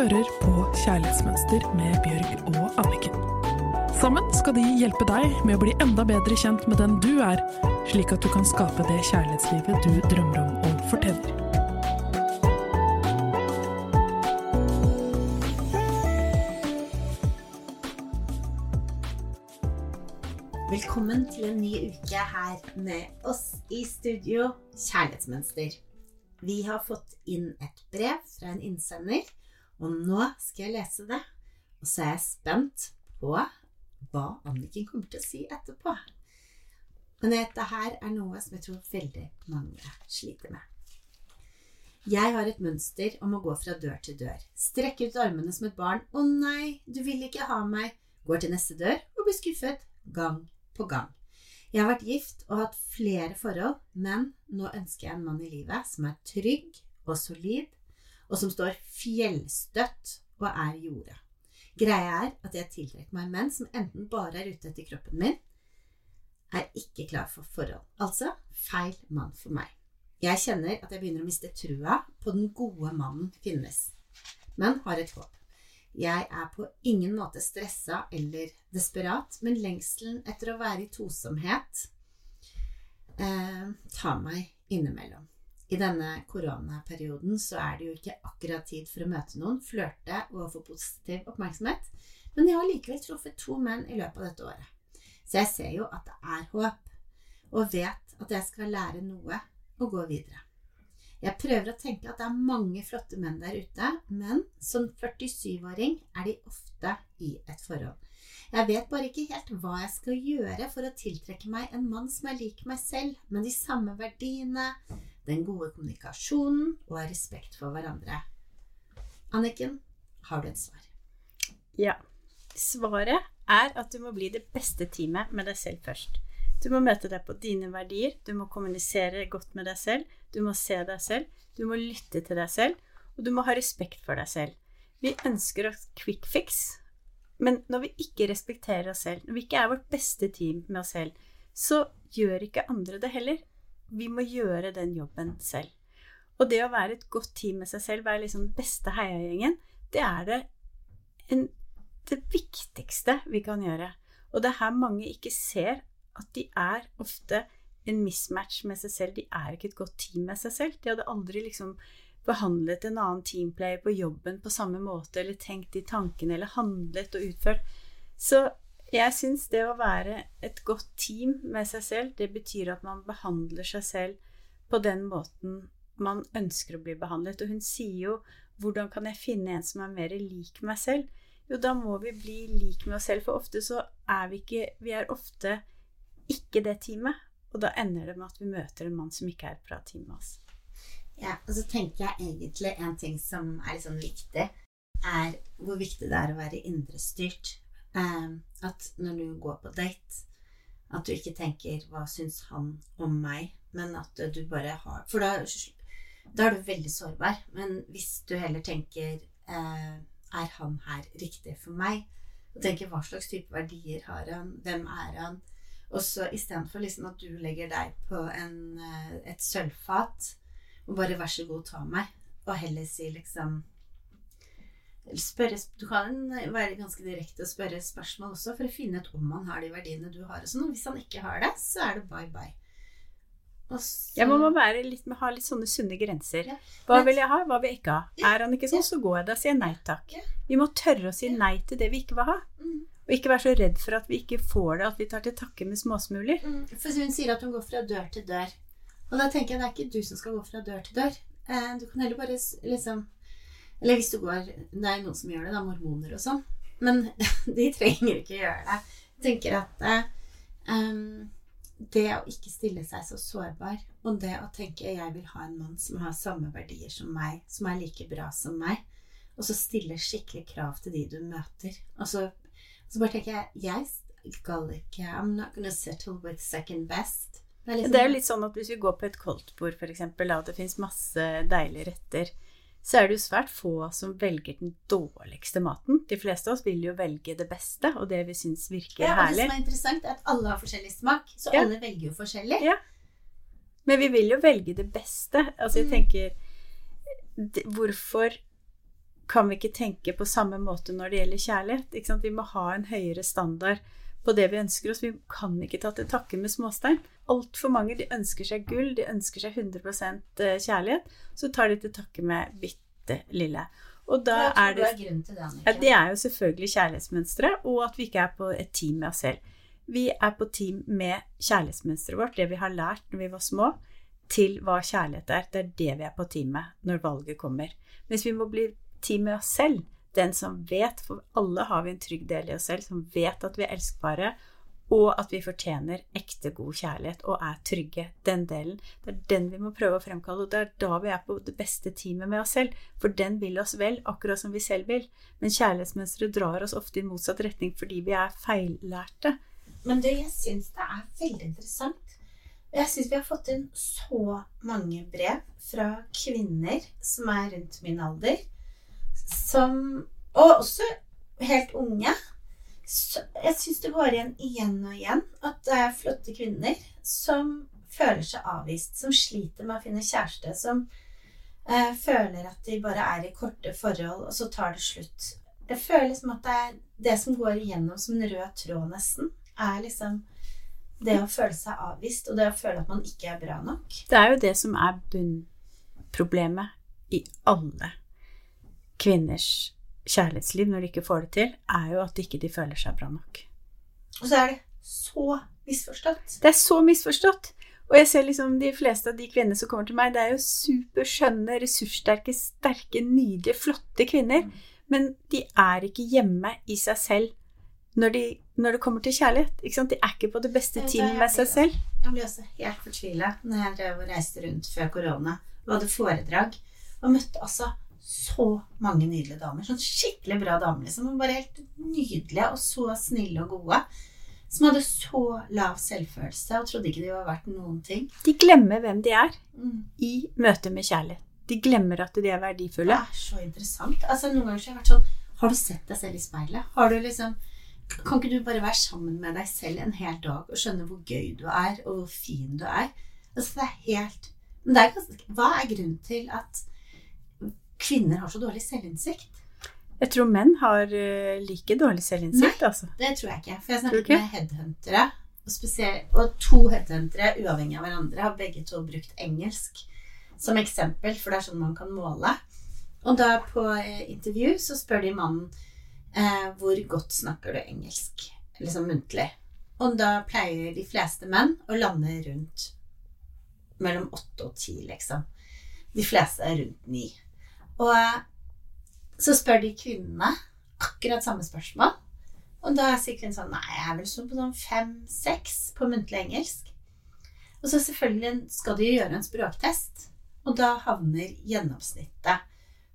hører på Kjærlighetsmønster med Bjørg og Anniken. Sammen skal de hjelpe deg med å bli enda bedre kjent med den du er, slik at du kan skape det kjærlighetslivet du drømmer om og fortjener. Velkommen til en ny uke her med oss i studio Kjærlighetsmønster. Vi har fått inn et brev fra en innsender, og nå skal jeg lese det. Og så er jeg spent på hva Anniken kommer til å si etterpå. Men dette her er noe som jeg tror veldig mange sliter med. Jeg har et mønster om å gå fra dør til dør. Strekke ut armene som et barn. 'Å nei, du vil ikke ha meg.' Går til neste dør og blir skuffet gang på gang. Jeg har vært gift og hatt flere forhold, men nå ønsker jeg en mann i livet som er trygg og solid, og som står fjellstøtt og er jorda. Greia er at jeg tiltrekker meg menn som enten bare er ute etter kroppen min, er ikke klar for forhold. Altså feil mann for meg. Jeg kjenner at jeg begynner å miste trua på den gode mannen finnes, men har et håp. Jeg er på ingen måte stressa eller desperat, men lengselen etter å være i tosomhet eh, tar meg innimellom. I denne koronaperioden så er det jo ikke akkurat tid for å møte noen, flørte og få positiv oppmerksomhet, men jeg har likevel truffet to menn i løpet av dette året. Så jeg ser jo at det er håp, og vet at jeg skal lære noe og gå videre. Jeg prøver å tenke at det er mange flotte menn der ute, men som 47-åring er de ofte i et forhold. Jeg vet bare ikke helt hva jeg skal gjøre for å tiltrekke meg en mann som er lik meg selv, med de samme verdiene, den gode kommunikasjonen og har respekt for hverandre. Anniken, har du et svar? Ja. Svaret er at du må bli det beste teamet med deg selv først. Du må møte deg på dine verdier, du må kommunisere godt med deg selv, du må se deg selv, du må lytte til deg selv, og du må ha respekt for deg selv. Vi ønsker oss quick fix, men når vi ikke respekterer oss selv, når vi ikke er vårt beste team med oss selv, så gjør ikke andre det heller. Vi må gjøre den jobben selv. Og det å være et godt team med seg selv, være liksom den beste heiagjengen, det er det, en, det viktigste vi kan gjøre. Og det er her mange ikke ser at de er ofte en mismatch med seg selv. De er ikke et godt team med seg selv. De hadde aldri liksom behandlet en annen teamplayer på jobben på samme måte, eller tenkt de tankene, eller handlet og utført. Så jeg syns det å være et godt team med seg selv, det betyr at man behandler seg selv på den måten man ønsker å bli behandlet. Og hun sier jo 'Hvordan kan jeg finne en som er mer lik meg selv?' Jo, da må vi bli lik med oss selv, for ofte så er vi ikke Vi er ofte ikke det teamet. Og da ender det med at vi møter en mann som ikke er et bra team med oss. Ja, og så tenker jeg egentlig en ting som er litt sånn viktig, er hvor viktig det er å være indrestyrt. Um, at når du går på date, at du ikke tenker 'hva syns han om meg', men at du bare har For da, da er du veldig sårbar. Men hvis du heller tenker uh, 'er han her riktig for meg', og tenker 'hva slags type verdier har han', hvem er han', og så istedenfor liksom at du legger deg på en, eh, et sølvfat og bare 'vær så god, ta meg', og heller si liksom spørre, Du kan være ganske direkte og spørre spørsmål også for å finne ut om han har de verdiene du har. Og sånn. Og hvis han ikke har det, så er det bye bye. Så... Ja, man må litt, ha litt sånne sunne grenser. Ja. Hva vil jeg ha, hva vil jeg ikke ha? Ja. Er han ikke sånn, så går jeg. Da og sier nei takk. Vi må tørre å si nei til det vi ikke vil ha. Mm. Og ikke være så redd for at vi ikke får det, at vi tar til takke med småsmuler. Mm, for hun sier at hun går fra dør til dør. Og da tenker jeg det er ikke du som skal gå fra dør til dør. Eh, du kan heller bare liksom Eller hvis du går Det er noen som gjør det, da, mormoner og sånn. Men de trenger ikke gjøre det. Jeg tenker at um, det å ikke stille seg så sårbar, og det å tenke jeg vil ha en mann som har samme verdier som meg, som er like bra som meg, og så stille skikkelig krav til de du møter. Og så så bare tenker jeg Jeg skal ikke I'm not gonna settle with second best. Det er, liksom, det er jo litt sånn at hvis vi går på et koldtbord, f.eks., og det fins masse deilige retter, så er det jo svært få som velger den dårligste maten. De fleste av oss vil jo velge det beste, og det vi syns virker ja, herlig. Det som er interessant, er at alle har forskjellig smak, så ja. alle velger jo forskjellig. Ja. Men vi vil jo velge det beste. Altså, jeg mm. tenker Hvorfor kan vi ikke tenke på samme måte når det gjelder kjærlighet. Vi må ha en høyere standard på det vi ønsker oss. Vi kan ikke ta til takke med småstein. Altfor mange de ønsker seg gull, de ønsker seg 100% kjærlighet. Så tar de til takke med bitte lille. Og da er det er det, ja, Det er jo selvfølgelig kjærlighetsmønsteret, og at vi ikke er på et team med oss selv. Vi er på team med kjærlighetsmønsteret vårt, det vi har lært når vi var små, til hva kjærlighet er. Det er det vi er på team med når valget kommer. Mens vi må bli team med oss selv. Den som vet, for alle har vi en trygg del i oss selv, som vet at vi er elskbare, og at vi fortjener ekte god kjærlighet og er trygge. Den delen. Det er den vi må prøve å fremkalle, og det er da vi er på det beste teamet med oss selv. For den vil oss vel, akkurat som vi selv vil. Men kjærlighetsmønsteret drar oss ofte i motsatt retning fordi vi er feillærte. Men du, jeg syns det er veldig interessant. Jeg syns vi har fått inn så mange brev fra kvinner som er rundt min alder, som Og også helt unge. Jeg syns det går igjen igjen og igjen at det er flotte kvinner som føler seg avvist, som sliter med å finne kjæreste, som eh, føler at de bare er i korte forhold, og så tar det slutt. Jeg føler som at det er det som går igjennom som en rød tråd, nesten, er liksom det å føle seg avvist, og det å føle at man ikke er bra nok. Det er jo det som er bunnproblemet i alle kvinners kjærlighetsliv når de ikke får det til, er jo at de ikke føler seg bra nok. Og så er det så misforstått. Det er så misforstått. Og jeg ser liksom de fleste av de kvinnene som kommer til meg, det er jo superskjønne, ressurssterke, sterke, nydelige, flotte kvinner. Men de er ikke hjemme i seg selv når, de, når det kommer til kjærlighet. De er ikke på det beste teamet med seg selv. Jeg ble også helt fortvila når jeg reiste rundt før korona og hadde foredrag. Og møtte altså så mange nydelige damer. Sånn skikkelig bra damer, liksom. Bare helt nydelige og så snille og gode. Som hadde så lav selvfølelse og trodde ikke de var verdt noen ting. De glemmer hvem de er Mm. i møte med kjærlighet. De glemmer at de er verdifulle. Det er så interessant. Altså, noen ganger så har jeg vært sånn Har du sett deg selv i speilet? Har du liksom Kan ikke du bare være sammen med deg selv en hel dag og skjønne hvor gøy du er, og hvor fin du er? Altså, det er helt Men det er ganske Hva er grunnen til at kvinner har så dårlig selvinnsikt? Jeg tror menn har eh, like dårlig selvinnsikt, altså. Det tror jeg ikke. For jeg snakket med headhuntere, og, og to headhuntere uavhengig av hverandre har begge to brukt engelsk som eksempel, for det er sånn man kan måle. Og da på eh, intervju så spør de mannen eh, hvor godt snakker du engelsk, liksom muntlig. Og da pleier de fleste menn å lande rundt mellom åtte og ti, liksom. De fleste er rundt ni. Og eh, så spør de kvinnene akkurat samme spørsmål. Og da sier kvinnen sånn Nei, jeg er vel sånn på sånn fem-seks på muntlig engelsk. Og så selvfølgelig skal de gjøre en språktest, og da havner gjennomsnittet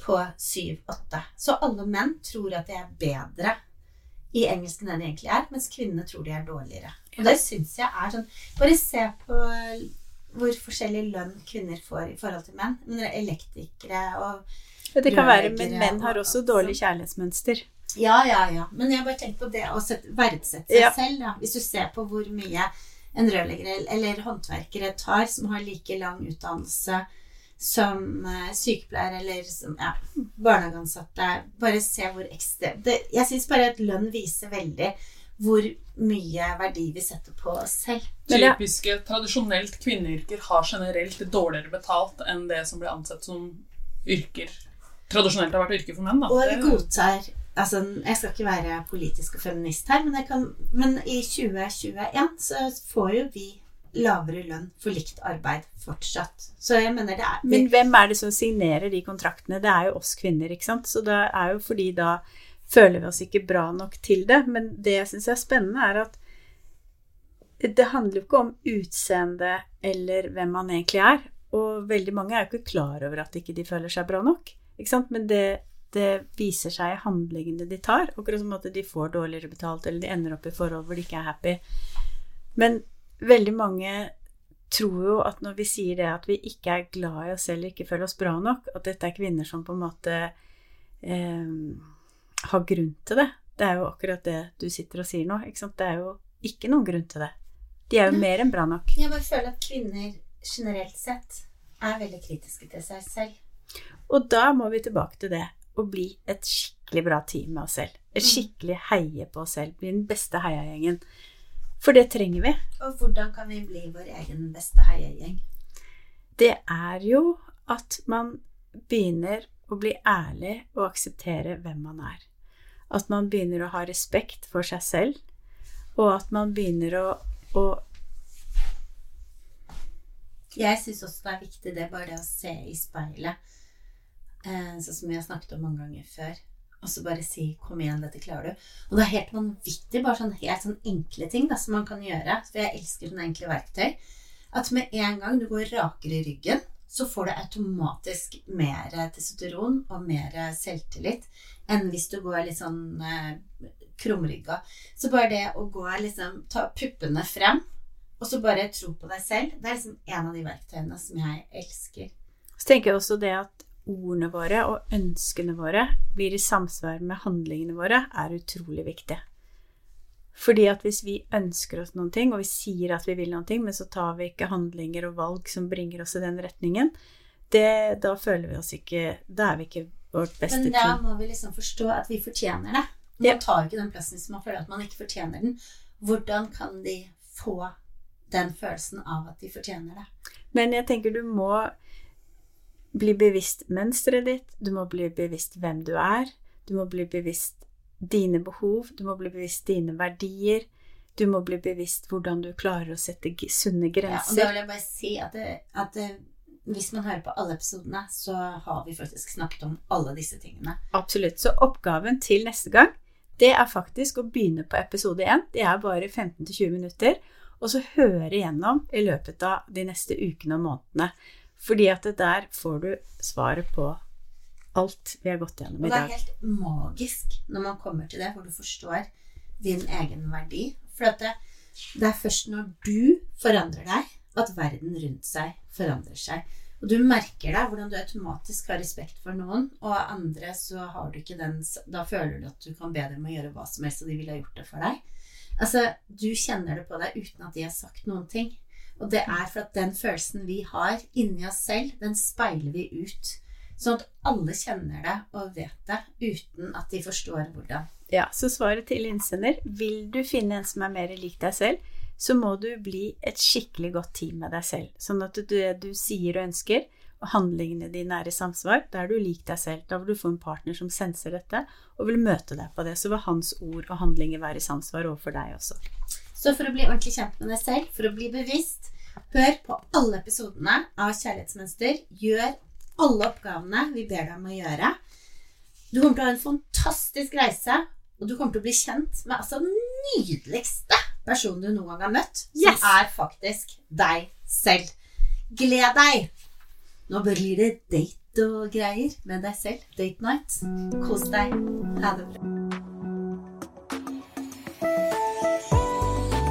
på syv-åtte. Så alle menn tror at de er bedre i engelsk enn de egentlig er, mens kvinnene tror de er dårligere. Og det syns jeg er sånn Bare se på hvor forskjellig lønn kvinner får i forhold til menn. Men elektrikere og det kan være, men menn har også dårlig kjærlighetsmønster. Ja, ja, ja. Men jeg har bare tenkt på det å verdsette seg Ja. selv, da. Hvis du ser på hvor mye en rørlegger eller- håndverkere tar, som har like lang utdannelse som eh, sykepleier eller som ja, barnehageansatte. Bare se hvor ekstremt det- Jeg syns bare at lønn viser veldig hvor mye verdi vi setter på oss selv. Typiske, tradisjonelt kvinneyrker har generelt dårligere betalt enn det som blir ansett som yrker tradisjonelt har vært yrke for menn. Da. Og vi godtar altså, Jeg skal ikke være politisk og feminist her, men, jeg kan, men i 2021 så får jo vi lavere lønn for likt arbeid fortsatt. Så jeg mener det er Men hvem er det som signerer de kontraktene? Det er jo oss kvinner, ikke sant? Så det er jo fordi da føler vi oss ikke bra nok til det. Men det jeg syns er spennende, er at det handler jo ikke om utseende eller hvem man egentlig er. Og veldig mange er jo ikke klar over at ikke de føler seg bra nok. Ikke sant? Men det, det viser seg i handlingene de tar. Akkurat som at de får dårligere betalt, eller de ender opp i forhold hvor de ikke er happy. Men veldig mange tror jo at når vi sier det at vi ikke er glad i oss selv, ikke føler oss bra nok, at dette er kvinner som på en måte eh, har grunn til det. Det er jo akkurat det du sitter og sier nå. Ikke sant? Det er jo ikke noen grunn til det. De er jo mer enn bra nok. Jeg bare føler at kvinner generelt sett er veldig kritiske til seg selv. Og da må vi tilbake til det. å bli et skikkelig bra team med oss selv. Et Mm. skikkelig heie på oss selv. Bli den beste heiagjengen. For det trenger vi. Og hvordan kan vi bli vår egen beste heiagjeng? Det er jo at man begynner å bli ærlig og akseptere hvem man er. At man begynner å ha respekt for seg selv, og at man begynner å, å Jeg syns også det er viktig det bare det å se i speilet, sånn som vi har snakket om mange ganger før, og så bare si 'kom igjen, dette klarer du'. Og det er helt vanvittig, bare sånn helt sånn enkle ting da, som man kan gjøre, for jeg elsker sånne enkle verktøy, at med en gang du går rakere i ryggen, så får du automatisk mer testosteron og mer selvtillit enn hvis du går litt sånn eh, krumrygga. Så bare det å gå liksom Ta puppene frem, og så bare tro på deg selv. Det er liksom en av de verktøyene som jeg elsker. Så tenker jeg også det at ordene våre og ønskene våre blir i samsvar med handlingene våre, er utrolig viktig. Fordi at hvis vi ønsker oss noen ting, og vi sier at vi vil noen ting, men så tar vi ikke handlinger og valg som bringer oss i den retningen, det, da føler vi oss ikke Da er vi ikke vårt beste Men da team. må vi liksom forstå at vi fortjener det. Man Ja. tar ikke den plassen hvis man føler at man ikke fortjener den. Hvordan kan de få den følelsen av at de fortjener det? Men jeg tenker du må bli bevisst mønsteret ditt, du må bli bevisst hvem du er, du må bli bevisst dine behov, du må bli bevisst dine verdier, du må bli bevisst hvordan du klarer å sette sunne grenser. Ja, og da vil jeg bare si at, det, at det, hvis man hører på alle episodene, så har vi faktisk snakket om alle disse tingene. Absolutt. Så oppgaven til neste gang, det er faktisk å begynne på episode 1. Det er bare 15-20 minutter. Og så høre igjennom i løpet av de neste ukene og månedene. Fordi at det der får du svaret på alt vi har gått gjennom i dag. Og det er helt magisk når man kommer til det, hvor du forstår din egen verdi. For at det, det er først når du forandrer deg, at verden rundt seg forandrer seg. Og du merker deg hvordan du automatisk har respekt for noen, og andre så har du ikke den Da føler du at du kan be dem å gjøre hva som helst, og de ville ha gjort det for deg. Altså, du kjenner det på deg uten at de har sagt noen ting. Og det er for at den følelsen vi har inni oss selv, den speiler vi ut. Sånn at alle kjenner det og vet det, uten at de forstår hvordan. Ja, så svaret til innsender Vil du finne en som er mer lik deg selv, så må du bli et skikkelig godt team med deg selv. Sånn at det du sier og ønsker, og handlingene dine er i samsvar, da er du lik deg selv. Da vil du få en partner som senser dette, og vil møte deg på det. Så vil hans ord og handlinger være i samsvar overfor deg også. Så for å bli ordentlig kjent med deg selv, for å bli bevisst, hør på alle episodene av Kjærlighetsmønster. Gjør alle oppgavene vi ber deg om å gjøre. Du kommer til å ha en fantastisk reise, og du kommer til å bli kjent med altså den nydeligste personen du noen gang har møtt, Yes! som er faktisk deg selv. Gled deg! Nå blir det date og greier med deg selv. Date night. Kos deg. Ha det bra.